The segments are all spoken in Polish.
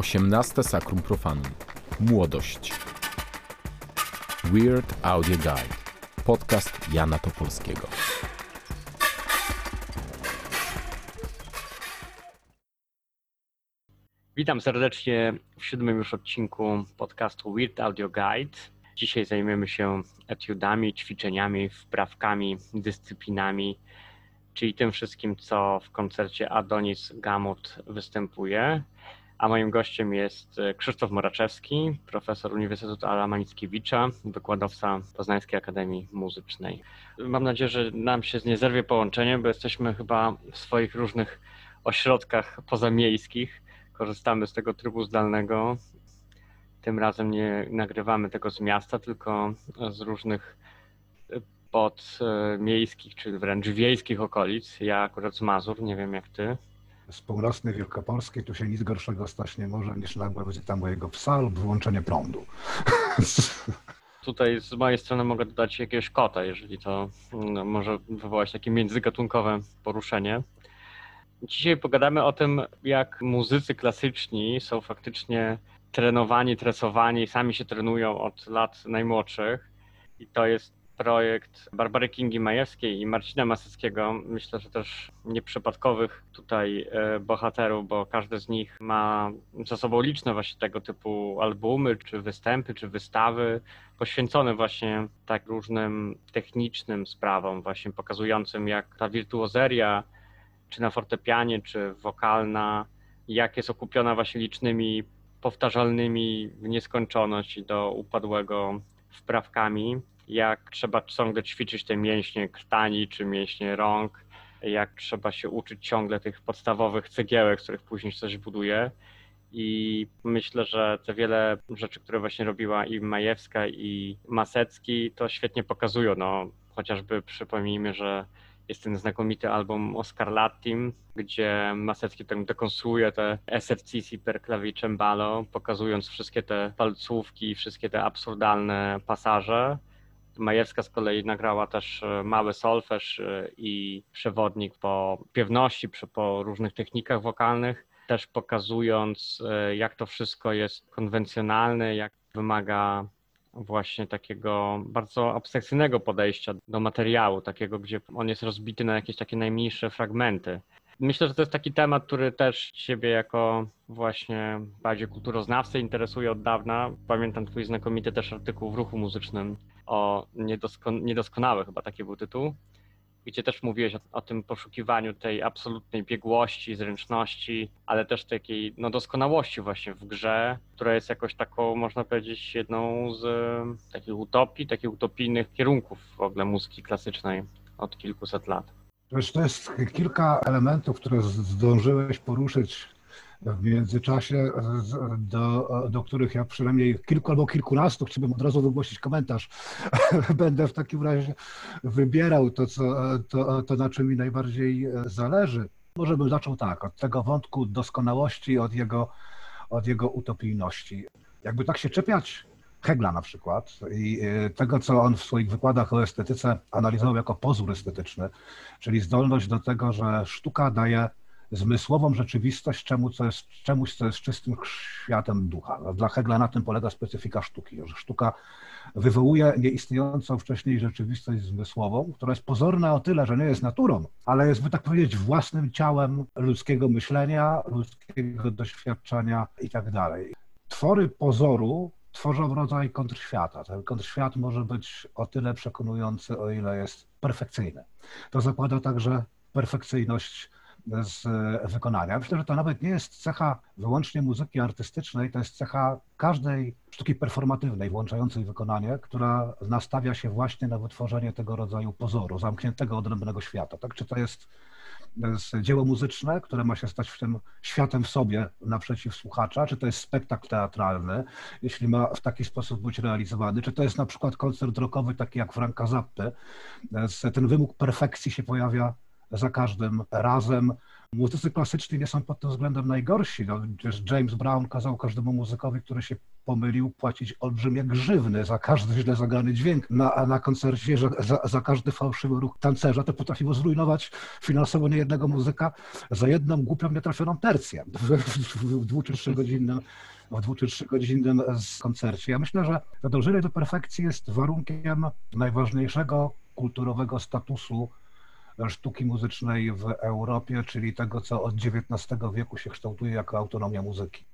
18 Sacrum Profanum. Młodość. Weird Audio Guide. Podcast Jana Topolskiego. Witam serdecznie w siódmym już odcinku podcastu Weird Audio Guide. Dzisiaj zajmiemy się etiudami, ćwiczeniami, wprawkami, dyscyplinami, czyli tym wszystkim, co w koncercie Adonis Gamut występuje. A moim gościem jest Krzysztof Moraczewski, profesor Uniwersytetu Adama Mickiewicza, wykładowca Poznańskiej Akademii Muzycznej. Mam nadzieję, że nam się nie zerwie połączenie, bo jesteśmy chyba w swoich różnych ośrodkach pozamiejskich. Korzystamy z tego trybu zdalnego. Tym razem nie nagrywamy tego z miasta, tylko z różnych podmiejskich, czy wręcz wiejskich okolic. Ja akurat z Mazur, nie wiem jak ty z północnej Wielkopolskiej tu się nic gorszego stać nie może niż nagła wizyta mojego psa lub wyłączenie prądu. Tutaj z mojej strony mogę dodać jakiegoś kota, jeżeli to no, może wywołać takie międzygatunkowe poruszenie. Dzisiaj pogadamy o tym, jak muzycy klasyczni są faktycznie trenowani, tresowani, sami się trenują od lat najmłodszych. I to jest projekt Barbary Kingi Majewskiej i Marcina Maseckiego. Myślę, że też nieprzypadkowych tutaj e, bohaterów, bo każdy z nich ma za sobą liczne właśnie tego typu albumy, czy występy, czy wystawy poświęcone właśnie tak różnym technicznym sprawom, właśnie pokazującym jak ta wirtuozeria, czy na fortepianie, czy wokalna, jak jest okupiona właśnie licznymi powtarzalnymi w nieskończoność do upadłego wprawkami jak trzeba ciągle ćwiczyć te mięśnie krtani czy mięśnie rąk, jak trzeba się uczyć ciągle tych podstawowych cegiełek, z których później coś buduje. I myślę, że te wiele rzeczy, które właśnie robiła i Majewska, i Masecki, to świetnie pokazują. No, chociażby przypomnijmy, że jest ten znakomity album Oscar Latim, gdzie Masecki tak dekonstruuje te SFCC per cembalo, pokazując wszystkie te palcówki, wszystkie te absurdalne pasaże Majewska z kolei nagrała też e, mały solfeż e, i przewodnik po piewności, po różnych technikach wokalnych, też pokazując, e, jak to wszystko jest konwencjonalne, jak wymaga właśnie takiego bardzo abstrakcyjnego podejścia do materiału, takiego, gdzie on jest rozbity na jakieś takie najmniejsze fragmenty. Myślę, że to jest taki temat, który też Ciebie jako właśnie bardziej kulturoznawcy interesuje od dawna. Pamiętam Twój znakomity też artykuł w Ruchu Muzycznym o niedoskon chyba taki był tytuł, gdzie też mówiłeś o, o, tym poszukiwaniu tej absolutnej biegłości, zręczności, ale też takiej no, doskonałości właśnie w grze, która jest jakoś taką, można powiedzieć, jedną z takich utopii, takich utopijnych kierunków w ogóle muzyki klasycznej od kilkuset lat. To jest kilka elementów, które zdążyłeś poruszyć w międzyczasie, do, do których ja przynajmniej kilku albo kilkunastu chciałbym od razu wygłosić komentarz. Będę w takim razie wybierał to, co, to, to, na czym mi najbardziej zależy. Może bym zaczął tak, od tego wątku doskonałości, od jego, od jego utopijności. Jakby tak się czepiać Hegla na przykład i tego, co on w swoich wykładach o estetyce analizował jako pozór estetyczny, czyli zdolność do tego, że sztuka daje zmysłową rzeczywistość czemu, co jest, czemuś, co jest czystym światem ducha. No, dla Hegla na tym polega specyfika sztuki, że sztuka wywołuje nieistniejącą wcześniej rzeczywistość zmysłową, która jest pozorna o tyle, że nie jest naturą, ale jest, by tak powiedzieć, własnym ciałem ludzkiego myślenia, ludzkiego doświadczenia i tak dalej. Twory pozoru tworzą rodzaj kontrświata. Ten kontrświat może być o tyle przekonujący, o ile jest perfekcyjny. To zakłada także perfekcyjność z wykonania. Myślę, że to nawet nie jest cecha wyłącznie muzyki artystycznej, to jest cecha każdej sztuki performatywnej, włączającej wykonanie, która nastawia się właśnie na wytworzenie tego rodzaju pozoru, zamkniętego, odrębnego świata. Tak? Czy to jest dzieło muzyczne, które ma się stać w tym światem w sobie naprzeciw słuchacza, czy to jest spektakl teatralny, jeśli ma w taki sposób być realizowany, czy to jest na przykład koncert rockowy taki jak Franka Zappy. Ten wymóg perfekcji się pojawia za każdym razem. Muzycy klasyczni nie są pod tym względem najgorsi. No, James Brown kazał każdemu muzykowi, który się pomylił, płacić olbrzymie grzywny za każdy źle zagrany dźwięk na, na koncercie, że za, za każdy fałszywy ruch tancerza. To potrafiło zrujnować finansowo niejednego muzyka za jedną głupią, nietrafioną tercję w, w, w dwu czy trzygodzinnym w dwu czy trzygodzinnym koncercie. Ja myślę, że dążenie do perfekcji jest warunkiem najważniejszego kulturowego statusu sztuki muzycznej w Europie, czyli tego, co od XIX wieku się kształtuje jako autonomia muzyki.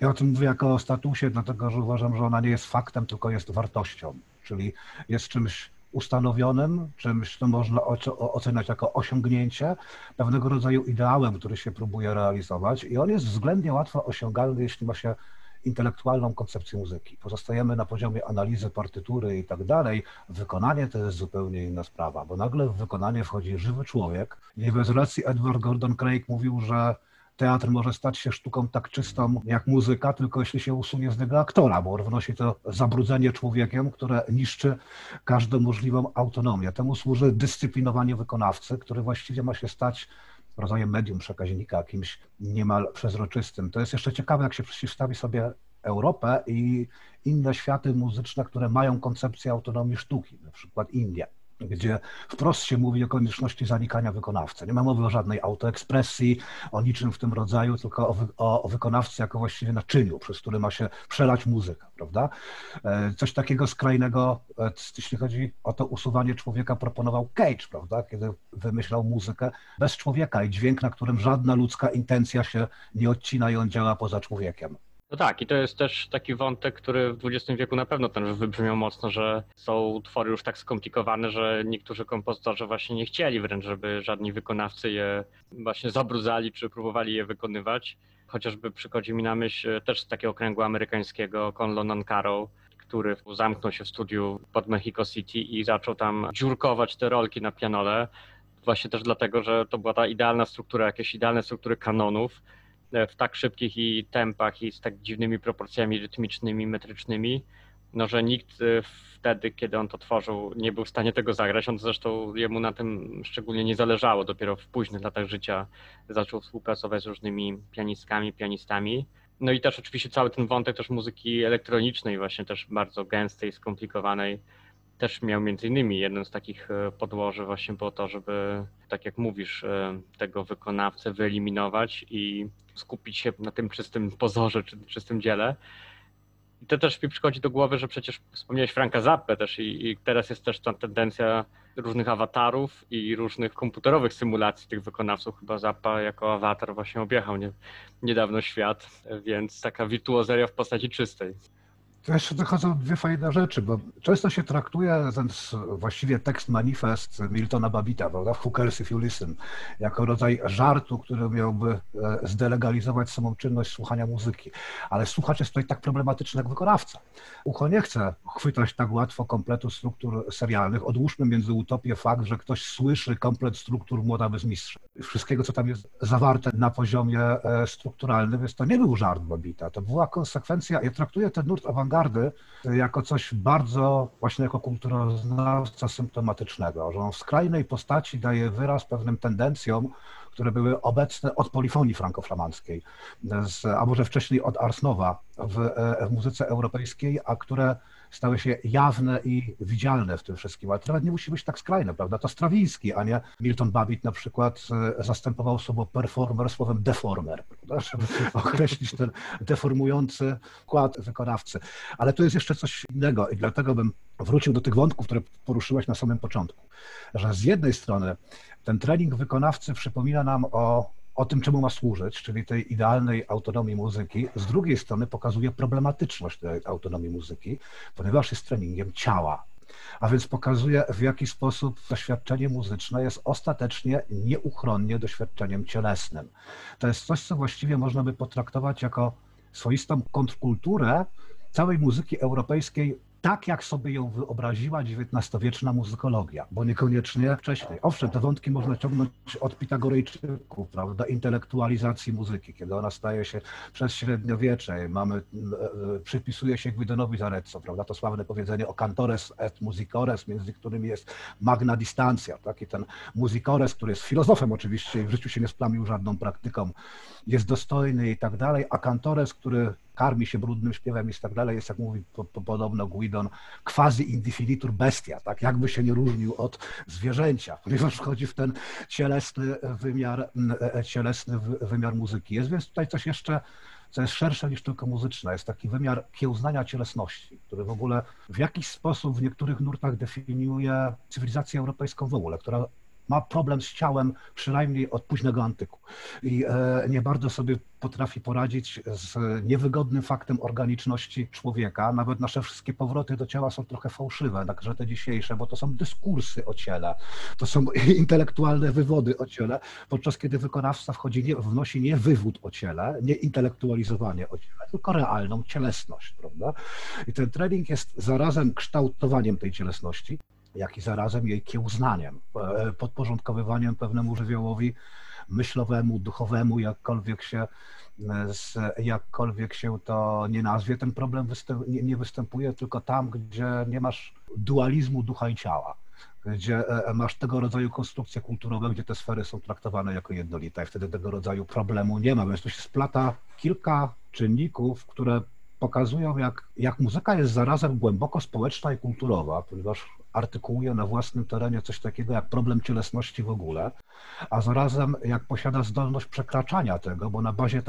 Ja o tym mówię jako o statusie, dlatego że uważam, że ona nie jest faktem, tylko jest wartością, czyli jest czymś ustanowionym, czymś, co można oceniać jako osiągnięcie, pewnego rodzaju ideałem, który się próbuje realizować i on jest względnie łatwo osiągalny, jeśli ma się intelektualną koncepcję muzyki. Pozostajemy na poziomie analizy partytury i tak dalej. Wykonanie to jest zupełnie inna sprawa, bo nagle w wykonanie wchodzi żywy człowiek. Nie bez racji Edward Gordon Craig mówił, że teatr może stać się sztuką tak czystą jak muzyka, tylko jeśli się usunie z niego aktora, bo wnosi to zabrudzenie człowiekiem, które niszczy każdą możliwą autonomię. Temu służy dyscyplinowanie wykonawcy, który właściwie ma się stać rodzajem medium przekaźnika, kimś niemal przezroczystym. To jest jeszcze ciekawe, jak się przeciwstawi sobie Europę i inne światy muzyczne, które mają koncepcję autonomii sztuki, na przykład Indie gdzie wprost się mówi o konieczności zanikania wykonawcy. Nie ma mowy o żadnej autoekspresji, o niczym w tym rodzaju, tylko o, wy, o, o wykonawcy jako właściwie naczyniu, przez który ma się przelać muzyka, prawda? E, coś takiego skrajnego, e, jeśli chodzi o to usuwanie człowieka, proponował Cage, prawda? Kiedy wymyślał muzykę bez człowieka i dźwięk, na którym żadna ludzka intencja się nie odcina i on działa poza człowiekiem. No tak, i to jest też taki wątek, który w XX wieku na pewno też wybrzmiał mocno, że są utwory już tak skomplikowane, że niektórzy kompozytorzy właśnie nie chcieli wręcz, żeby żadni wykonawcy je właśnie zabrudzali czy próbowali je wykonywać. Chociażby przychodzi mi na myśl też z takiego okręgu amerykańskiego Conlon Ancaro, który zamknął się w studiu pod Mexico City i zaczął tam dziurkować te rolki na pianole. Właśnie też dlatego, że to była ta idealna struktura, jakieś idealne struktury kanonów, w tak szybkich i tempach i z tak dziwnymi proporcjami rytmicznymi, metrycznymi, no że nikt e, wtedy, kiedy on to tworzył, nie był w stanie tego zagrać. On zresztą jemu na tym szczególnie nie zależało. Dopiero w późnych latach życia zaczął współpracować z różnymi pianistkami, pianistami. No i też oczywiście cały ten wątek też muzyki elektronicznej, właśnie też bardzo gęstej, skomplikowanej, też miał między innymi jeden z takich e, podłoży właśnie po to, żeby, tak jak mówisz, tego wykonawcę wyeliminować i skupić się na tym czystym pozorze, czy czystym dziele. I to też mi przychodzi do głowy, że przecież wspomniałeś Franka Zappę też i, i, teraz jest też ta tendencja różnych awatarów i różnych komputerowych symulacji tych wykonawców. Chyba Zappa jako awatar właśnie objechał nie, niedawno świat, więc taka wirtuozeria w postaci czystej. To jeszcze dochodzą dwie fajne rzeczy, bo często się traktuje ten właściwie tekst manifest Miltona Babita, prawda, Hookers if you listen, jako rodzaj żartu, który miałby e, zdelegalizować samą czynność słuchania muzyki. Ale słuchacz jest tutaj tak problematyczny jak wykonawca. Ucho nie chce chwytać tak łatwo kompletu struktur serialnych. Odłóżmy między utopię fakt, że ktoś słyszy komplet struktur Młoda bez mistrza. Wszystkiego, co tam jest zawarte na poziomie e, strukturalnym, więc to nie był żart Babita, to była konsekwencja. Ja traktuję ten nurt awangardy awangardy jako coś bardzo, właśnie jako kulturoznawca symptomatycznego, że on w skrajnej postaci daje wyraz pewnym tendencjom, które były obecne od polifonii frankoflamandzkiej, a może wcześniej od Arsnowa w, w muzyce europejskiej, a które stały się jawne i widzialne w tym wszystkim, ale to nawet nie musi być tak skrajne, prawda? To Strawiński, a nie Milton Babbitt na przykład e, zastępował sobą performer słowem deformer, prawda? Żeby określić ten deformujący kład wykonawcy. Ale tu jest jeszcze coś innego i dlatego bym wrócił do tych wątków, które poruszyłeś na samym początku, że z jednej strony ten trening wykonawcy przypomina nam o o tym, czemu ma służyć, czyli tej idealnej autonomii muzyki. Z drugiej strony pokazuje problematyczność tej autonomii muzyki, ponieważ jest treningiem ciała. A więc pokazuje, w jaki sposób doświadczenie muzyczne jest ostatecznie nieuchronnie doświadczeniem cielesnym. To jest coś, co właściwie można by potraktować jako swoistą kontrkulturę całej muzyki europejskiej tak, jak sobie ją wyobraziła XIX-wieczna muzykologia, bo niekoniecznie wcześniej. Owszem, te wątki można ciągnąć od Pitagorejczyków, prawda, intelektualizacji muzyki, kiedy ona staje się przez średniowiecze, mamy, e, e, przypisuje się Guidonowi Zarezzo, prawda, to sławne powiedzenie o cantores et musicores, między którymi jest magna distancja, tak, i ten musicores, który jest filozofem oczywiście i w życiu się nie splamił żadną praktyką, jest dostojny i tak dalej, a cantores, który karmi się brudnym śpiewem i tak dalej, jest, jak mówi po, po, podobno Guidon, quasi indifinitur bestia, tak jakby się nie różnił od zwierzęcia, ponieważ wchodzi w ten cielesny wymiar, e, cielesny wymiar muzyki. Jest więc tutaj coś jeszcze, co jest szersze niż tylko muzyczne. Jest taki wymiar kiełznania cielesności, który w ogóle w jakiś sposób w niektórych nurtach definiuje cywilizację europejską w ogóle, która ma problem z ciałem przynajmniej od późnego antyku i e, nie bardzo sobie potrafi poradzić z niewygodnym faktem organiczności człowieka. Nawet nasze wszystkie powroty do ciała są trochę fałszywe, także te dzisiejsze, bo to są dyskursy o ciele, to są intelektualne wywody o ciele, podczas kiedy wykonawca wchodzi, nie, wnosi nie wywód o ciele, nie intelektualizowanie o ciele, tylko realną cielesność, prawda? I ten trening jest zarazem kształtowaniem tej cielesności, jak i zarazem jej kiełznaniem, e, podporządkowywaniem pewnemu żywiołowi myślowemu, duchowemu, jakkolwiek się, e, jakkolwiek się to nie nazwie. Ten problem występ, nie, nie występuje tylko tam, gdzie nie masz dualizmu ducha i ciała gdzie e, masz tego rodzaju konstrukcje kulturowe, gdzie te sfery są traktowane jako jednolite i wtedy tego rodzaju problemu nie ma, więc tu się splata kilka czynników, które pokazują, jak, jak muzyka jest zarazem głęboko społeczna i kulturowa, ponieważ artykułuje na własnym terenie coś takiego jak problem cielesności w ogóle, a zarazem jak posiada zdolność przekraczania tego, bo na bazie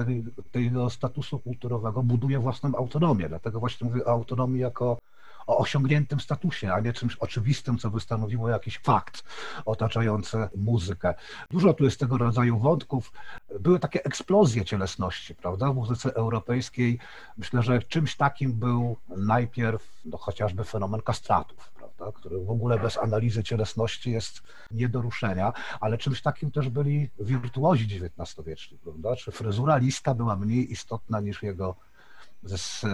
tego statusu kulturowego buduje własną autonomię. Dlatego właśnie mówię o autonomii jako o osiągniętym statusie, a nie czymś oczywistym, co by stanowiło jakiś fakt otaczający muzykę. Dużo tu jest tego rodzaju wątków. Były takie eksplozje cielesności, prawda, w muzyce europejskiej. Myślę, że czymś takim był najpierw no, chociażby fenomen kastratów, prawda, który w ogóle bez analizy cielesności jest nie do ruszenia, ale czymś takim też byli wirtuozi XIX-wieczni, prawda, czy fryzura lista była mniej istotna niż jego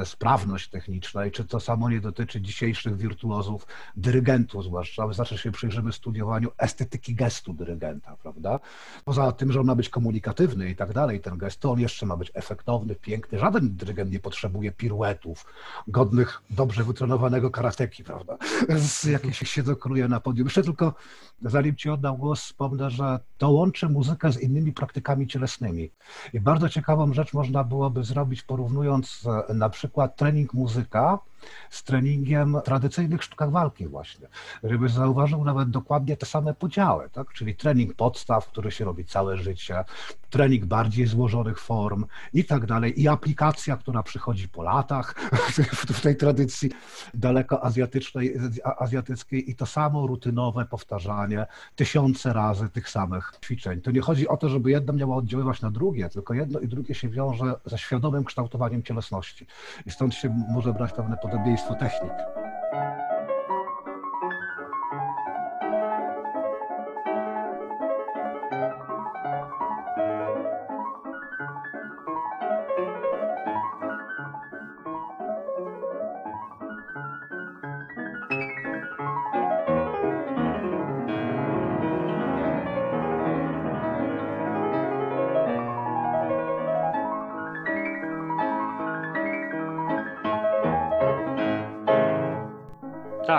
sprawność techniczna i czy to samo nie dotyczy dzisiejszych wirtuozów, dyrygentów zwłaszcza. Wystarczy się przyjrzymy studiowaniu estetyki gestu dyrygenta, prawda? Poza tym, że on ma być komunikatywny i tak dalej, ten gest, to on jeszcze ma być efektowny, piękny. Żaden dyrygent nie potrzebuje piruetów, godnych dobrze wytrenowanego karateki, prawda? Z jakieś się dokonuje na podium. Jeszcze tylko, zanim ci oddam głos, wspomnę, że to łączy muzykę z innymi praktykami cielesnymi. I bardzo ciekawą rzecz można byłoby zrobić, porównując na przykład trening muzyka z treningiem w tradycyjnych sztukach walki właśnie, żeby zauważył nawet dokładnie te same podziały, tak? czyli trening podstaw, który się robi całe życie, trening bardziej złożonych form i tak dalej, i aplikacja, która przychodzi po latach w tej tradycji daleko azjatycznej, azjatyckiej i to samo rutynowe powtarzanie tysiące razy tych samych ćwiczeń. To nie chodzi o to, żeby jedno miało oddziaływać na drugie, tylko jedno i drugie się wiąże ze świadomym kształtowaniem cielesności. I stąd się może brać pewne podobieństwo technik.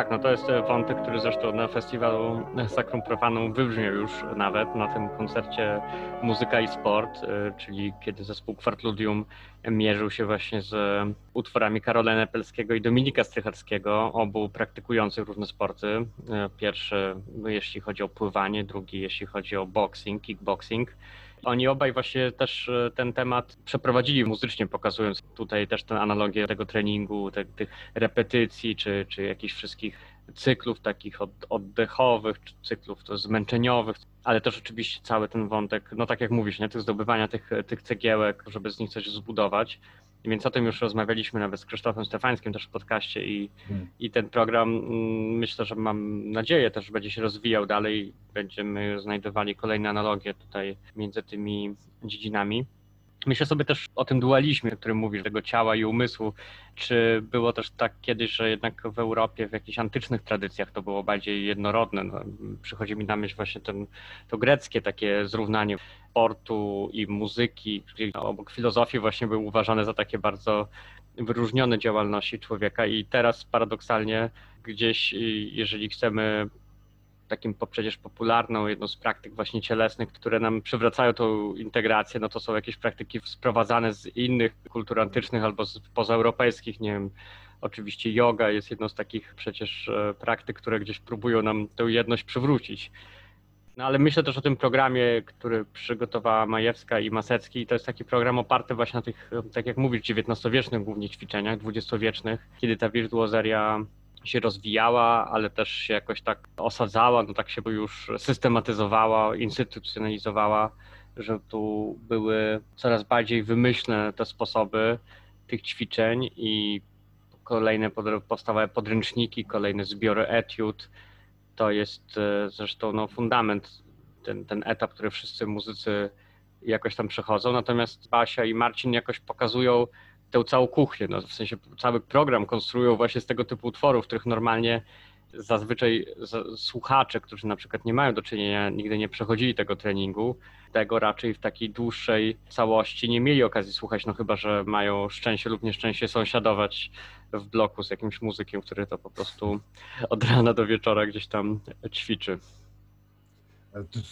Tak, no to jest wątek, który zresztą na festiwalu Sacrum Profanum wybrzmiał już nawet na tym koncercie Muzyka i Sport, y, czyli kiedy zespół Kwartludium mierzył się właśnie z utworami Karola Nepelskiego i Dominika Strycharskiego, obu praktykujących różne sporty. Y, pierwszy jeśli chodzi o pływanie, drugi jeśli chodzi o boxing, kickboxing. Oni obaj właśnie też e, ten temat przeprowadzili muzycznie, pokazując tutaj też tę analogię tego treningu, te, tych repetycji, czy, czy jakichś wszystkich cyklów takich od, oddechowych, czy cyklów zmęczeniowych, ale też oczywiście cały ten wątek, no tak jak mówisz, nie, tych zdobywania tych, tych cegiełek, żeby z nich coś zbudować. Więc o tym już rozmawialiśmy nawet z Krzysztofem Stefańskim też w podcaście i, hmm. i ten program mm, myślę, że mam nadzieję też będzie się rozwijał dalej. Będziemy znajdowali kolejne analogie tutaj między tymi dziedzinami. Myślę sobie też o tym dualizmie, o którym mówisz, tego ciała i umysłu. Czy było też tak kiedyś, że jednak w Europie, w jakichś antycznych tradycjach to było bardziej jednorodne? No, przychodzi mi na myśl właśnie ten, to greckie takie zrównanie sportu i muzyki, czyli obok filozofii właśnie były uważane za takie bardzo wyróżnione działalności człowieka i teraz paradoksalnie gdzieś, jeżeli chcemy takim przecież popularną, jedną z praktyk właśnie cielesnych, które nam przywracają tą integrację, no to są jakieś praktyki sprowadzane z innych kultur antycznych albo z pozaeuropejskich, nie wiem, oczywiście yoga jest jedną z takich przecież e, praktyk, które gdzieś próbują nam tę jedność przywrócić. No ale myślę też o tym programie, który przygotowała Majewska i Masecki. To jest taki program oparty właśnie na tych, tak jak mówisz, XIX-wiecznych głównie ćwiczeniach, XX-wiecznych, kiedy ta wirtuozeria się rozwijała, ale też się jakoś tak osadzała, no tak się już systematyzowała, instytucjonalizowała, że tu były coraz bardziej wymyślne te sposoby tych ćwiczeń i kolejne powstawały podręczniki, kolejne zbiory etiud. To jest e, zresztą no, fundament, ten, ten etap, który wszyscy muzycy jakoś tam przechodzą. Natomiast Basia i Marcin jakoś pokazują tę całą kuchnię, no, w sensie cały program konstruują właśnie z tego typu utworów, których normalnie zazwyczaj słuchacze, którzy na przykład nie mają do czynienia, nigdy nie przechodzili tego treningu, tego raczej w takiej dłuższej całości nie mieli okazji słuchać, no chyba, że mają szczęście lub nieszczęście sąsiadować w bloku z jakimś muzykiem, który to po prostu od rana do wieczora gdzieś tam ćwiczy.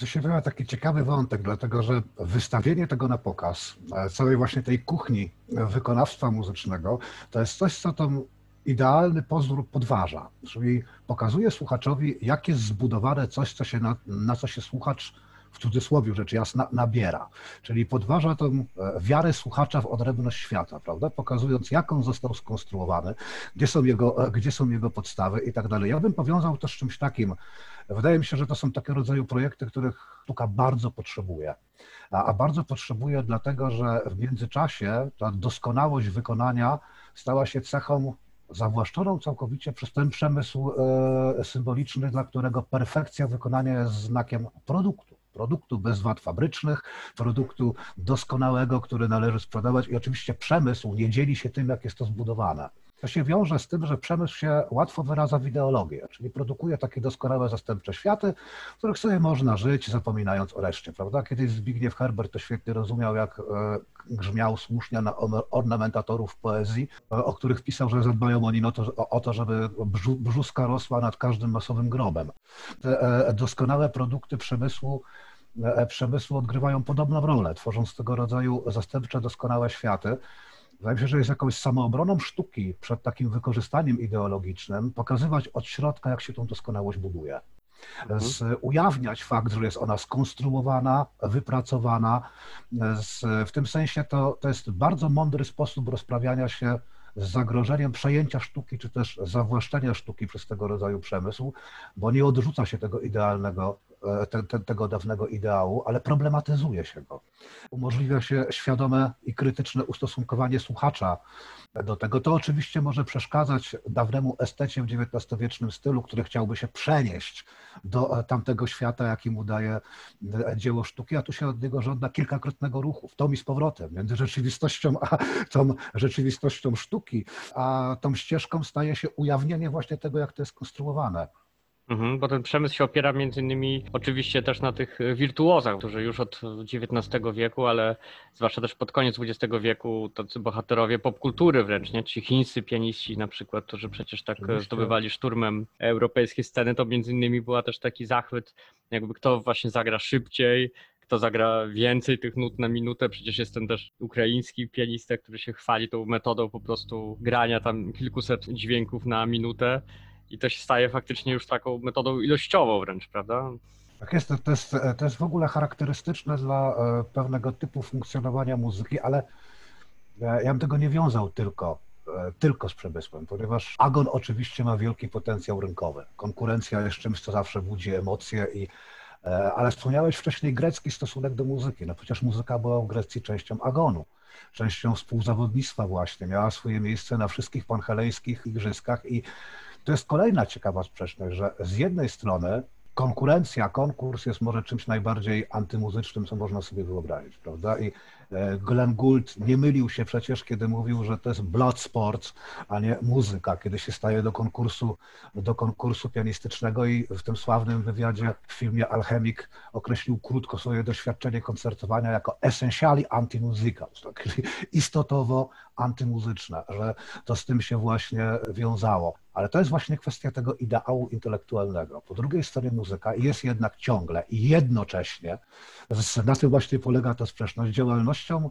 To się wydaje taki ciekawy wątek, dlatego że wystawienie tego na pokaz, e, całej właśnie tej kuchni wykonawstwa muzycznego, to jest coś, co tą idealny pozór podważa. Czyli pokazuje słuchaczowi, jak jest zbudowane coś, co się na, na co się słuchacz w cudzysłowie rzecz jasna, nabiera. Czyli podważa tą e, wiarę słuchacza w odrębność świata, prawda? Pokazując, jak on został skonstruowany, gdzie są jego, e, gdzie są jego podstawy i tak dalej. Ja bym powiązał to z czymś takim. Wydaje mi się, że to są takie rodzaju projekty, których sztuka bardzo potrzebuje. A, a bardzo potrzebuje dlatego, że w międzyczasie ta doskonałość wykonania stała się cechą zawłaszczoną całkowicie przez ten przemysł e, symboliczny, dla którego perfekcja wykonania jest znakiem produktu produktu bez wad fabrycznych, produktu doskonałego, który należy sprzedawać i oczywiście przemysł nie dzieli się tym, jak jest to zbudowane. To się wiąże z tym, że przemysł się łatwo wyraza w ideologię, czyli produkuje takie doskonałe zastępcze światy, w których sobie można żyć, zapominając o reszcie, prawda? Kiedyś Zbigniew Herbert to świetnie rozumiał, jak e, grzmiał słusznie na ornamentatorów poezji, e, o których pisał, że zadbają oni o to, o to żeby brzuska rosła nad każdym masowym grobem. Te e, doskonałe produkty przemysłu przemysłu odgrywają podobną rolę, tworząc tego rodzaju zastępcze, doskonałe światy. Wydaje mi się, że jest jakąś samoobroną sztuki przed takim wykorzystaniem ideologicznym, pokazywać od środka, jak się tą doskonałość buduje. Mhm. Z, ujawniać fakt, że jest ona skonstruowana, wypracowana. Z, w tym sensie to, to jest bardzo mądry sposób rozprawiania się z zagrożeniem przejęcia sztuki, czy też zawłaszczenia sztuki przez tego rodzaju przemysł, bo nie odrzuca się tego idealnego E, te, te, tego dawnego ideału, ale problematyzuje się go. Umożliwia się świadome i krytyczne ustosunkowanie słuchacza do tego. To oczywiście może przeszkadzać dawnemu estecie w XIX-wiecznym stylu, który chciałby się przenieść do tamtego świata, jaki mu daje e, dzieło sztuki, a tu się od niego żąda kilkakrotnego ruchu, w tom i z powrotem, między rzeczywistością a tą rzeczywistością sztuki, a tą ścieżką staje się ujawnienie właśnie tego, jak to jest konstruowane. Mhm, bo ten przemysł się opiera między innymi oczywiście też na tych wirtuozach, którzy już od XIX wieku, ale zwłaszcza też pod koniec XX wieku tacy bohaterowie popkultury wręcz, nie? Ci chińscy pianiści na przykład, którzy przecież tak oczywiście. zdobywali szturmem europejskie sceny, to między innymi była też taki zachwyt, jakby kto właśnie zagra szybciej, kto zagra więcej tych nut na minutę. Przecież jest ten też ukraiński pianista, który się chwali tą metodą po prostu grania tam kilkuset dźwięków na minutę i to się staje faktycznie już taką metodą ilościową wręcz, prawda? Tak jest, to jest, to jest w ogóle charakterystyczne dla e, pewnego typu funkcjonowania muzyki, ale ja bym tego nie wiązał tylko, e, tylko z przemysłem, ponieważ Agon oczywiście ma wielki potencjał rynkowy. Konkurencja jest czymś, co zawsze budzi emocje i e, ale wspomniałeś wcześniej grecki stosunek do muzyki. No przecież muzyka była w Grecji częścią agonu, częścią współzawodnictwa właśnie. Miała swoje miejsce na wszystkich panhelejskich igrzyskach i to jest kolejna ciekawa sprzeczność, że z jednej strony konkurencja, konkurs jest może czymś najbardziej antymuzycznym, co można sobie wyobrazić, prawda? I E, Glenn Gould nie mylił się przecież, kiedy mówił, że to jest blood sport, a nie muzyka, kiedy się staje do konkursu, do konkursu pianistycznego i w tym sławnym wywiadzie w filmie Alchemik określił krótko swoje doświadczenie koncertowania jako essentially anti-musical, czyli istotowo antymuzyczne, że to z tym się właśnie wiązało. Ale to jest właśnie kwestia tego ideału intelektualnego. Po drugiej stronie muzyka jest jednak ciągle i jednocześnie, na tym właśnie polega ta sprzeczność, działalnością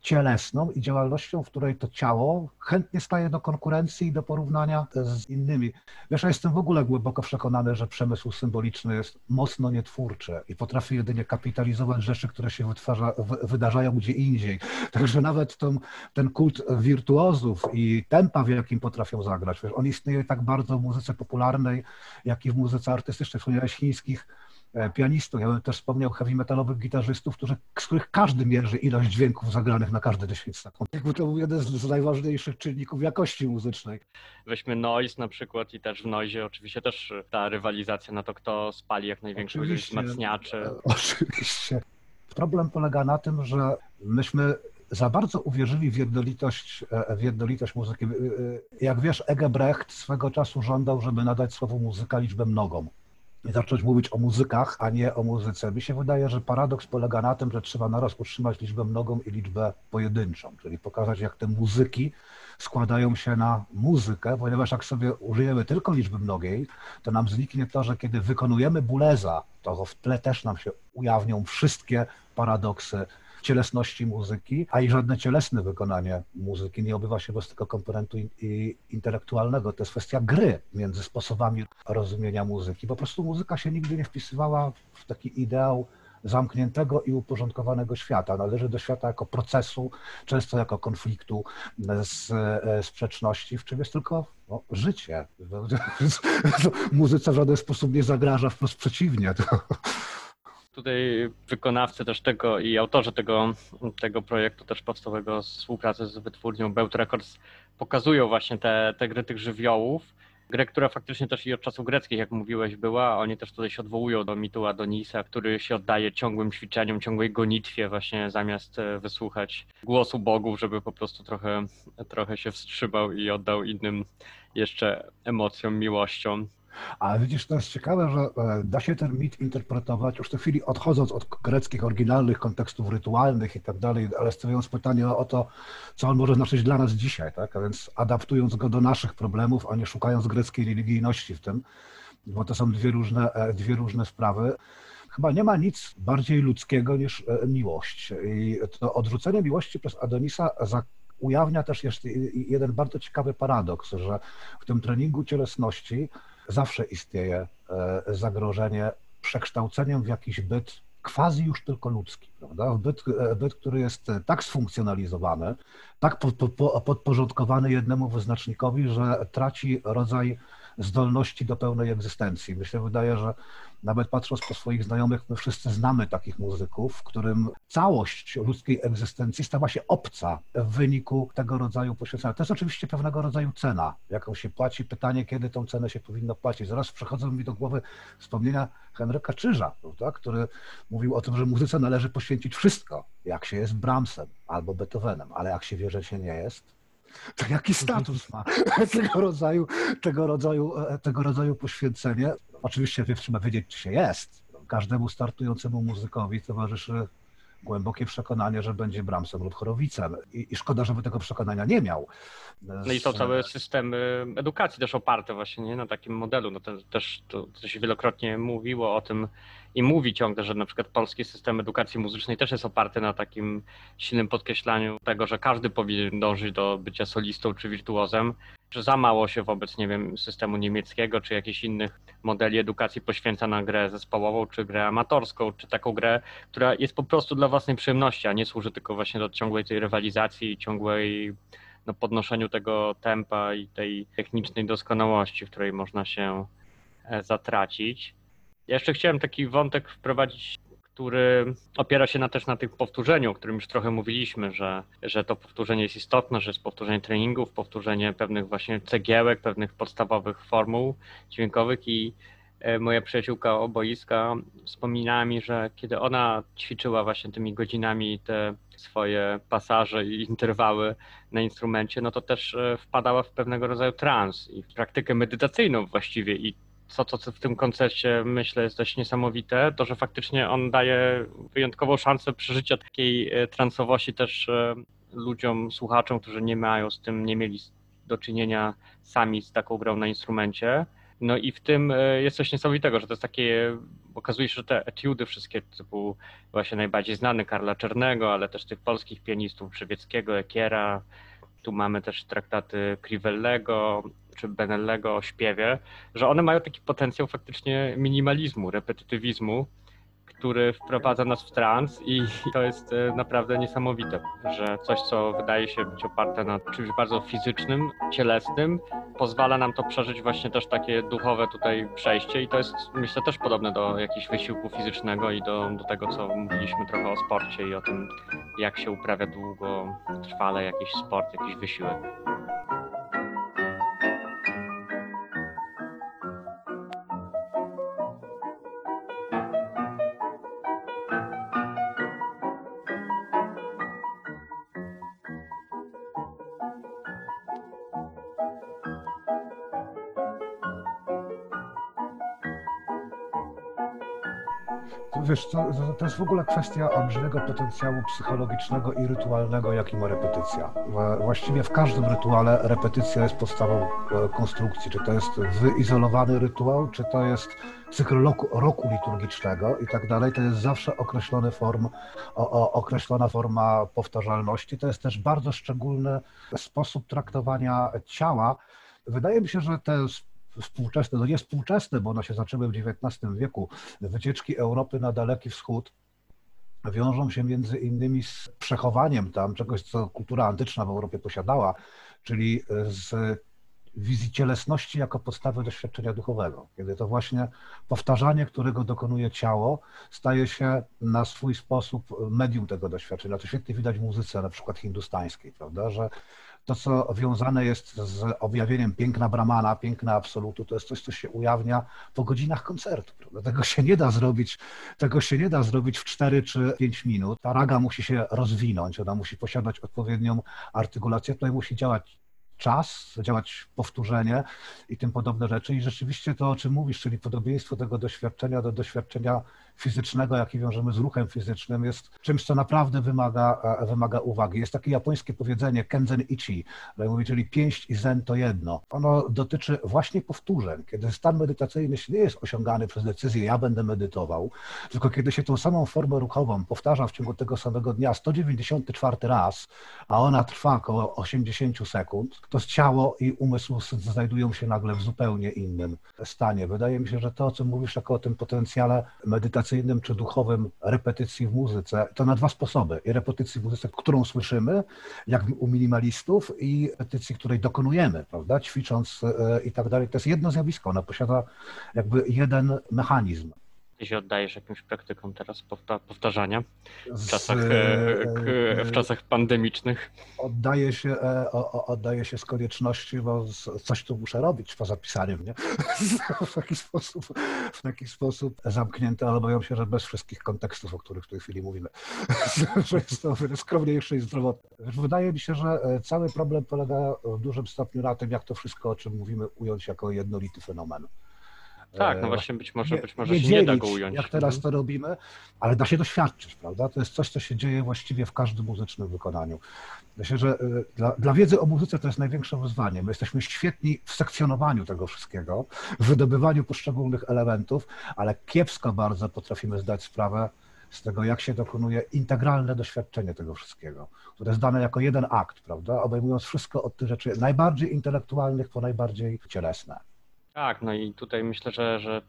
cielesną i działalnością, w której to ciało chętnie staje do konkurencji i do porównania z innymi. Wiesz, ja jestem w ogóle głęboko przekonany, że przemysł symboliczny jest mocno nietwórczy i potrafi jedynie kapitalizować rzeczy, które się wytwarza, wydarzają gdzie indziej. Także nawet ten, ten kult wirtuozów i tempa, w jakim potrafią zagrać, wiesz, on istnieje tak bardzo w muzyce popularnej, jak i w muzyce artystycznej. Wspomniałeś chińskich pianistów. Ja bym też wspomniał heavy metalowych gitarzystów, którzy, z których każdy mierzy ilość dźwięków zagranych na każdy 10 sekund. Jakby to był jeden z najważniejszych czynników jakości muzycznej. Weźmy noise na przykład i też w noise oczywiście też ta rywalizacja na to, kto spali jak największą ilość wzmacniaczy. E, oczywiście. Problem polega na tym, że myśmy za bardzo uwierzyli w jednolitość, e, w jednolitość muzyki. Jak wiesz, Egebrecht swego czasu żądał, żeby nadać słowu muzyka liczbę mnogą i zacząć mówić o muzykach, a nie o muzyce. Mi się wydaje, że paradoks polega na tym, że trzeba naraz utrzymać liczbę mnogą i liczbę pojedynczą, czyli pokazać, jak te muzyki składają się na muzykę, ponieważ jak sobie użyjemy tylko liczby mnogiej, to nam zniknie to, że kiedy wykonujemy buleza, to w tle też nam się ujawnią wszystkie paradoksy cielesności muzyki, a i żadne cielesne wykonanie muzyki nie obywa się bez tego komponentu intelektualnego. To jest kwestia gry między sposobami rozumienia muzyki. Po prostu muzyka się nigdy nie wpisywała w taki ideał zamkniętego i uporządkowanego świata. Należy do świata jako procesu, często jako konfliktu, z, e, sprzeczności, w czym jest tylko no, życie. Muzyce w żaden sposób nie zagraża, wprost przeciwnie. Tutaj wykonawcy też tego i autorzy tego, tego projektu też powstałego współpracy z wytwórnią Beut Records pokazują właśnie te, te gry tych żywiołów. Grę, która faktycznie też i od czasów greckich, jak mówiłeś, była. Oni też tutaj się odwołują do mitu Adonisa, który się oddaje ciągłym ćwiczeniom, ciągłej gonitwie, właśnie zamiast e, wysłuchać głosu bogów, żeby po prostu trochę, trochę się wstrzymał i oddał innym jeszcze emocjom, miłością. Ale widzisz, to jest ciekawe, że e, da się ten mit interpretować, już w tej chwili odchodząc od greckich, oryginalnych kontekstów rytualnych i tak dalej, ale stawiając pytanie o to, co on może znaczyć dla nas dzisiaj, tak? A więc adaptując go do naszych problemów, a nie szukając greckiej religijności w tym, bo to są dwie różne, e, dwie różne sprawy. Chyba nie ma nic bardziej ludzkiego niż e, miłość. I to odrzucenie miłości przez Adonisa ujawnia też jeszcze jeden bardzo ciekawy paradoks, że w tym treningu cielesności zawsze istnieje e, zagrożenie przekształceniem w jakiś byt quasi już tylko ludzki, prawda? Byt, e, byt który jest tak sfunkcjonalizowany, tak podporządkowany jednemu wyznacznikowi, że traci rodzaj zdolności do pełnej egzystencji. Myślę, wydaje, że nawet patrząc po swoich znajomych, my wszyscy znamy takich muzyków, w którym całość ludzkiej egzystencji stała się obca w wyniku tego rodzaju poświęcenia. To jest oczywiście pewnego rodzaju cena, jaką się płaci. Pytanie, kiedy tą cenę się powinno płacić. Zaraz przychodzą mi do głowy wspomnienia Henryka Czyża, prawda, który mówił o tym, że muzyce należy poświęcić wszystko, jak się jest Brahmsem albo Beethovenem, ale jak się wie, że się nie jest, to jaki status ma tego rodzaju, tego rodzaju, e, tego rodzaju poświęcenie. Oczywiście trzeba wiedzieć, czy się jest. Każdemu startującemu muzykowi towarzyszy głębokie przekonanie, że będzie Bramsem lub Chorowicem. I, I, szkoda, żeby tego przekonania nie miał. No i to całe systemy edukacji też oparte właśnie nie, na takim modelu. No to też to, to się wielokrotnie mówiło o tym i mówi ciągle, że na przykład polski system edukacji muzycznej też jest oparty na takim silnym podkreślaniu tego, że każdy powinien dążyć do bycia solistą czy wirtuozem, że za mało się wobec, nie wiem, systemu niemieckiego czy jakichś innych modeli edukacji poświęca na grę zespołową, czy grę amatorską, czy taką grę, która jest po prostu dla własnej przyjemności, a nie służy tylko właśnie do ciągłej tej rywalizacji ciągłej no, podnoszeniu tego tempa i tej technicznej doskonałości, w której można się e, zatracić. Ja jeszcze chciałem taki wątek wprowadzić, który opiera się na, też na tym powtórzeniu, o którym już trochę mówiliśmy, że, że to powtórzenie jest istotne, że jest powtórzenie treningów, powtórzenie pewnych właśnie cegiełek, pewnych podstawowych formuł dźwiękowych i e, moja przyjaciółka oboiska wspominała mi, że kiedy ona ćwiczyła właśnie tymi godzinami te swoje pasaże i interwały na instrumencie, no to też e, wpadała w pewnego rodzaju trans i w praktykę medytacyjną właściwie i co, to, co w tym koncercie myślę jest dość niesamowite, to że faktycznie on daje wyjątkową szansę przeżycia takiej e, transowości też e, ludziom, słuchaczom, którzy nie mają z tym, nie mieli do czynienia sami z taką grą na instrumencie. No i w tym e, jest coś niesamowitego, że to jest takie, okazuje się, że te etiudy wszystkie typu właśnie najbardziej znany Karla Czernego, ale też tych polskich pianistów Brzewieckiego, Ekiera, tu mamy też traktaty Crivellego czy Benellego o śpiewie, że one mają taki potencjał faktycznie minimalizmu, repetytywizmu, który wprowadza nas w trans i to jest e, naprawdę niesamowite, że coś, co wydaje się być oparte na czymś bardzo fizycznym, cielesnym, pozwala nam to przeżyć właśnie też takie duchowe tutaj przejście i to jest myślę też podobne do jakiegoś wysiłku fizycznego i do, do tego, co mówiliśmy trochę o sporcie i o tym, jak się uprawia długo, trwale jakiś sport, jakiś wysiłek. Wiesz, to, jest w ogóle kwestia olbrzymiego potencjału psychologicznego i rytualnego, jaki ma repetycja. Właściwie w każdym rytuale repetycja jest podstawą e, konstrukcji. Czy to jest wyizolowany rytuał, czy to jest cykl roku, roku liturgicznego i tak dalej, to jest zawsze określony form, o, o, określona forma powtarzalności. To jest też bardzo szczególny sposób traktowania ciała. Wydaje mi się, że te współczesne, no nie współczesne, bo one się zaczęły w XIX wieku, wycieczki Europy na Daleki Wschód wiążą się między innymi z przechowaniem tam czegoś, co kultura antyczna w Europie posiadała, czyli z wizji cielesności jako podstawy doświadczenia duchowego, kiedy to właśnie powtarzanie, którego dokonuje ciało, staje się na swój sposób medium tego doświadczenia. To świetnie widać w muzyce, na przykład hindustańskiej, prawda, że to, co wiązane jest z objawieniem piękna Brahmana, piękna absolutu, to jest coś, co się ujawnia po godzinach koncertu. Prawda? Tego się nie da zrobić, tego się nie da zrobić w 4 czy 5 minut. Ta raga musi się rozwinąć, ona musi posiadać odpowiednią artykulację, tutaj musi działać czas, działać powtórzenie i tym podobne rzeczy. I rzeczywiście to, o czym mówisz, czyli podobieństwo tego doświadczenia do doświadczenia fizycznego, jaki wiążemy z ruchem fizycznym, jest czymś, co naprawdę wymaga, e, wymaga uwagi. Jest takie japońskie powiedzenie kenzen ichi, mówi, czyli pięść i zen to jedno. Ono dotyczy właśnie powtórzeń, kiedy stan medytacyjny nie jest osiągany przez decyzję, ja będę medytował, tylko kiedy się tą samą formę ruchową powtarza w ciągu tego samego dnia 194 raz, a ona trwa około 80 sekund, to ciało i umysł znajdują się nagle w zupełnie innym stanie. Wydaje mi się, że to, o czym mówisz, jako o tym potencjale medytacyjnym czy duchowym repetycji w muzyce, to na dwa sposoby. I repetycji w muzyce, którą słyszymy, jak u minimalistów, i repetycji, której dokonujemy, prawda, ćwicząc e, i tak dalej. To jest jedno zjawisko, ona posiada jakby jeden mechanizm. Ty się oddajesz jakimś praktykom teraz powtarzania w czasach, e, w czasach pandemicznych? Oddaję się, e, oddaję się z konieczności, bo coś tu muszę robić poza pisaniem, nie? W taki sposób, w taki sposób zamknięte, ale boję się, że bez wszystkich kontekstów, o których w tej chwili mówimy, że jest to skromniejsze i zdrowotne. Wydaje mi się, że e, cały problem polega w dużym stopniu na tym, jak to wszystko, o czym mówimy, ująć jako jednolity fenomen. Tak, no właśnie być może, nie, być może nie się dzielić, nie da go ująć. Jak teraz to robimy, ale da się doświadczyć, prawda? To jest coś, co się dzieje właściwie w każdym muzycznym wykonaniu. Myślę, że y, dla, dla wiedzy o muzyce to jest największe wyzwanie. My jesteśmy świetni w sekcjonowaniu tego wszystkiego, w wydobywaniu poszczególnych elementów, ale kiepsko bardzo potrafimy zdać sprawę z tego, jak się dokonuje integralne doświadczenie tego wszystkiego, które jest dane jako jeden akt, prawda? Obejmując wszystko od tych rzeczy najbardziej intelektualnych po najbardziej cielesne. Tak, no i tutaj myślę, że, że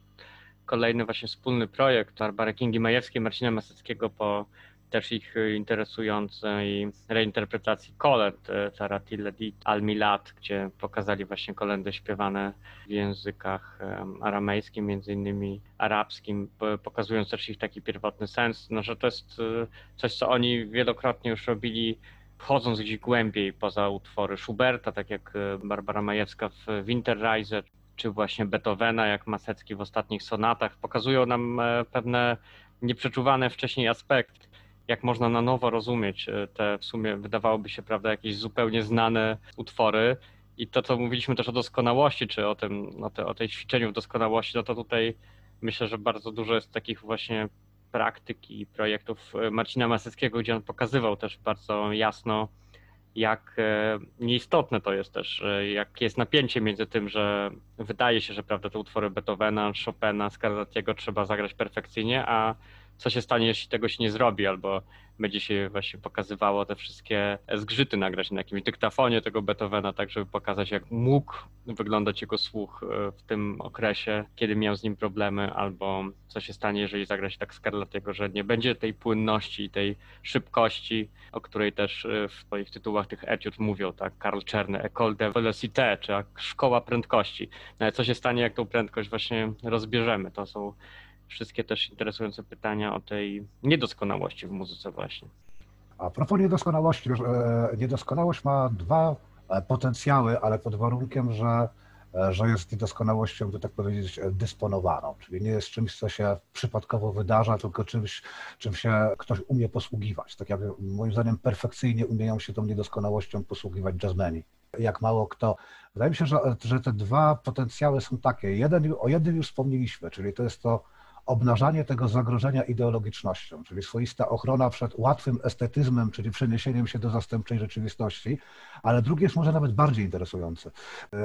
kolejny właśnie wspólny projekt Barbary Kingi Majewskiej, Marcina Maseckiego po też ich interesującej reinterpretacji kolęd e, Taratille di Al-Milad, gdzie pokazali właśnie kolendy śpiewane w językach aramejskim, między innymi arabskim, pokazując też ich taki pierwotny sens, no że to jest e, coś, co oni wielokrotnie już robili wchodząc gdzieś głębiej poza utwory Schuberta, tak jak Barbara Majewska w Winterreise, czy właśnie Beethovena, jak Masecki w ostatnich sonatach, pokazują nam e, pewne nieprzeczuwane wcześniej aspekty, jak można na nowo rozumieć e, te w sumie wydawałoby się, prawda, jakieś zupełnie znane utwory. I to, co mówiliśmy też o doskonałości, czy o tym, o, te, o tej ćwiczeniu w doskonałości, no to tutaj myślę, że bardzo dużo jest takich właśnie praktyk i projektów e, Marcina Maseckiego, gdzie on pokazywał też bardzo jasno, jak e, nieistotne to jest też, e, jak jest napięcie między tym, że wydaje się, że prawda, te utwory Beethovena, Chopina, Scarlattiego trzeba zagrać perfekcyjnie, a co się stanie, jeśli tego się nie zrobi, albo będzie się właśnie pokazywało te wszystkie zgrzyty nagrać na jakimś dyktafonie tego Beethovena, tak żeby pokazać, jak mógł wyglądać jego słuch e, w tym okresie, kiedy miał z nim problemy, albo co się stanie, jeżeli zagrać tak Scarlattiego, że nie będzie tej płynności, tej szybkości, o której też e, w swoich tytułach tych etiud mówią, tak, Karl Czerny, École de Velocité, czy Szkoła Prędkości. No ale co się stanie, jak tą prędkość właśnie rozbierzemy? To są wszystkie też interesujące pytania o tej niedoskonałości w muzyce właśnie. A propos niedoskonałości, e, niedoskonałość ma dwa e, potencjały, ale pod warunkiem, że, e, że jest niedoskonałością, by tak powiedzieć, dysponowaną, czyli nie jest czymś, co się przypadkowo wydarza, tylko czymś, czym się ktoś umie posługiwać. Tak jak moim zdaniem perfekcyjnie umieją się tą niedoskonałością posługiwać jazzmeni. Jak mało kto. Wydaje mi się, że, że te dwa potencjały są takie. Jeden, o jednym już wspomnieliśmy, czyli to jest to obnażanie tego zagrożenia ideologicznością, czyli swoista ochrona przed łatwym estetyzmem, czyli przeniesieniem się do zastępczej rzeczywistości, ale drugie jest może nawet bardziej interesujące,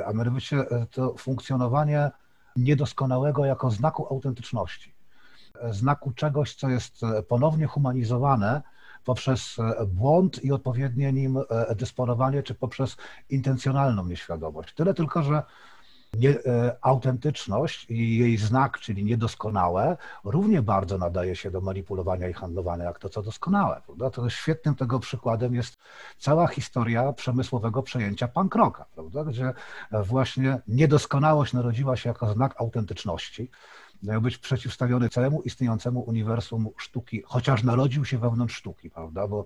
a mianowicie e, to funkcjonowanie niedoskonałego jako znaku autentyczności, e, znaku czegoś, co jest e, ponownie humanizowane poprzez błąd i odpowiednie nim dysponowanie, czy poprzez intencjonalną nieświadomość. Tyle tylko, że nie, e, autentyczność i jej znak, czyli niedoskonałe, równie bardzo nadaje się do manipulowania i handlowania jak to, co doskonałe. Prawda? To świetnym tego przykładem jest cała historia przemysłowego przejęcia punk rocka, prawda? gdzie właśnie niedoskonałość narodziła się jako znak autentyczności miał być przeciwstawiony całemu istniejącemu uniwersum sztuki, chociaż narodził się wewnątrz sztuki, prawda? Bo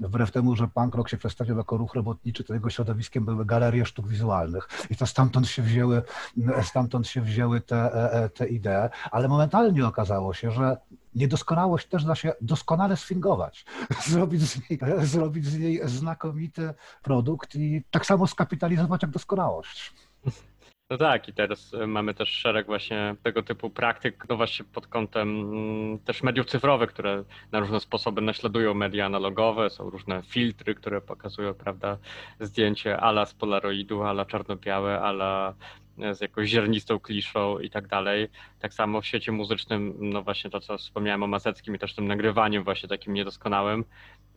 wbrew temu, że punk rock się przedstawiał jako ruch robotniczy, to jego środowiskiem były galerie sztuk wizualnych i to stamtąd się wzięły, stamtąd się wzięły te, e, e, te idee, ale momentalnie okazało się, że niedoskonałość też da się doskonale sfingować, zrobić z, niej, zrobić z niej znakomity produkt i tak samo skapitalizować jak doskonałość. No tak, i teraz e, mamy też szereg właśnie tego typu praktyk, no właśnie pod kątem mm, też mediów cyfrowych, które na różne sposoby naśladują media analogowe, są różne filtry, które pokazują, prawda, zdjęcie ala z polaroidu, ala czarno-białe, ala z jakąś ziarnistą kliszą i tak dalej. Tak samo w świecie muzycznym, no właśnie to, co wspomniałem o Maseckim i też tym nagrywaniem właśnie takim niedoskonałym,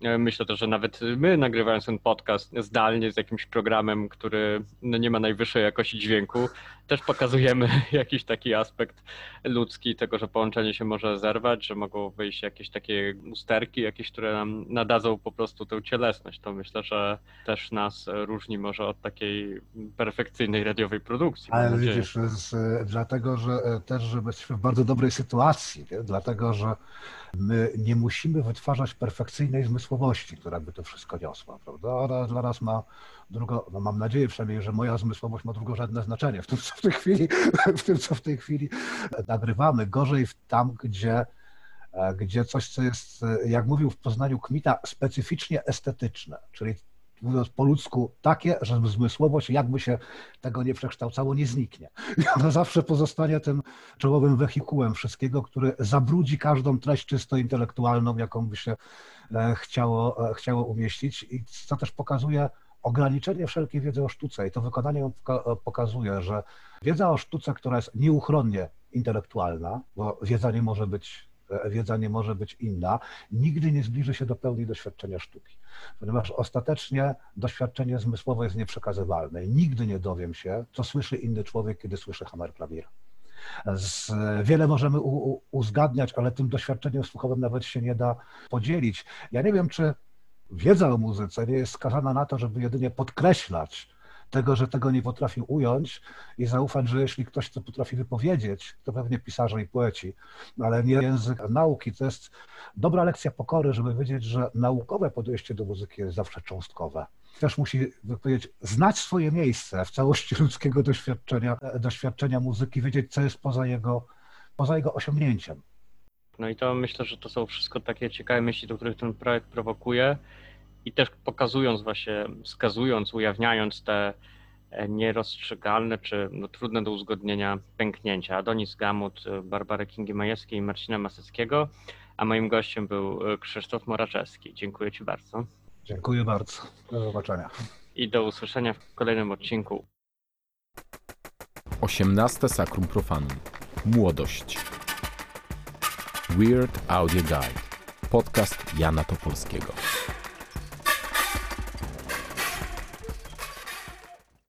E, myślę też, że nawet my nagrywając ten podcast zdalnie z jakimś programem, który no nie ma najwyższej jakości dźwięku, też pokazujemy jakiś taki aspekt ludzki tego, że połączenie się może zerwać, że mogą wyjść jakieś takie usterki, jakieś, które nam nadadzą po prostu tę cielesność. To myślę, że też nas różni może od takiej perfekcyjnej radiowej produkcji. Ale widzisz, z, dlatego, że też, że jesteśmy w bardzo dobrej sytuacji, nie? dlatego, że my nie musimy wytwarzać perfekcyjnej zmysłowości, która by to wszystko niosła, prawda? Ona dla nas ma drugo, no mam nadzieję przynajmniej, że moja zmysłowość ma drugorzędne znaczenie w tym, co w tej chwili, w tym, co w tej chwili nagrywamy. Gorzej tam, gdzie gdzie coś, co jest, jak mówił w Poznaniu Kmita, specyficznie estetyczne, czyli mówiąc po ludzku, takie, że zmysłowość jakby się tego nie przekształcało, nie zniknie. I ona zawsze pozostanie tym czołowym wehikułem wszystkiego, który zabrudzi każdą treść czysto intelektualną, jaką by się e, chciało, e, chciało umieścić i co też pokazuje ograniczenie wszelkiej wiedzy o sztuce i to wykonanie pokazuje, że wiedza o sztuce, która jest nieuchronnie intelektualna, bo wiedza nie może być wiedza nie może być inna, nigdy nie zbliży się do pełni doświadczenia sztuki, ponieważ ostatecznie doświadczenie zmysłowe jest nieprzekazywalne. Nigdy nie dowiem się, co słyszy inny człowiek, kiedy słyszy hammer klawira. Z, wiele możemy u, u, uzgadniać, ale tym doświadczeniem słuchowym nawet się nie da podzielić. Ja nie wiem, czy wiedza o muzyce nie jest skazana na to, żeby jedynie podkreślać tego, że tego nie potrafił ująć i zaufać, że jeśli ktoś to potrafi wypowiedzieć, to pewnie pisarze i poeci, ale nie język nauki. To jest dobra lekcja pokory, żeby wiedzieć, że naukowe podejście do muzyki jest zawsze cząstkowe też musi jak powiedzieć, znać swoje miejsce w całości ludzkiego doświadczenia, doświadczenia muzyki, wiedzieć, co jest poza jego, poza jego osiągnięciem. No i to myślę, że to są wszystko takie ciekawe myśli, do których ten projekt prowokuje i też pokazując właśnie, wskazując, ujawniając te e, nierozstrzygalne czy no, trudne do uzgodnienia pęknięcia. Adonis Gamut, e, Barbary Kingi-Majewskiej i Marcina Maseckiego, a moim gościem był e, Krzysztof Moraczewski. Dziękuję Ci bardzo Dziękuję bardzo. Do zobaczenia. i do usłyszenia w kolejnym odcinku. 18 Sacrum Profanum. Młodość. Weird Audio Guide. Podcast Jana Topolskiego.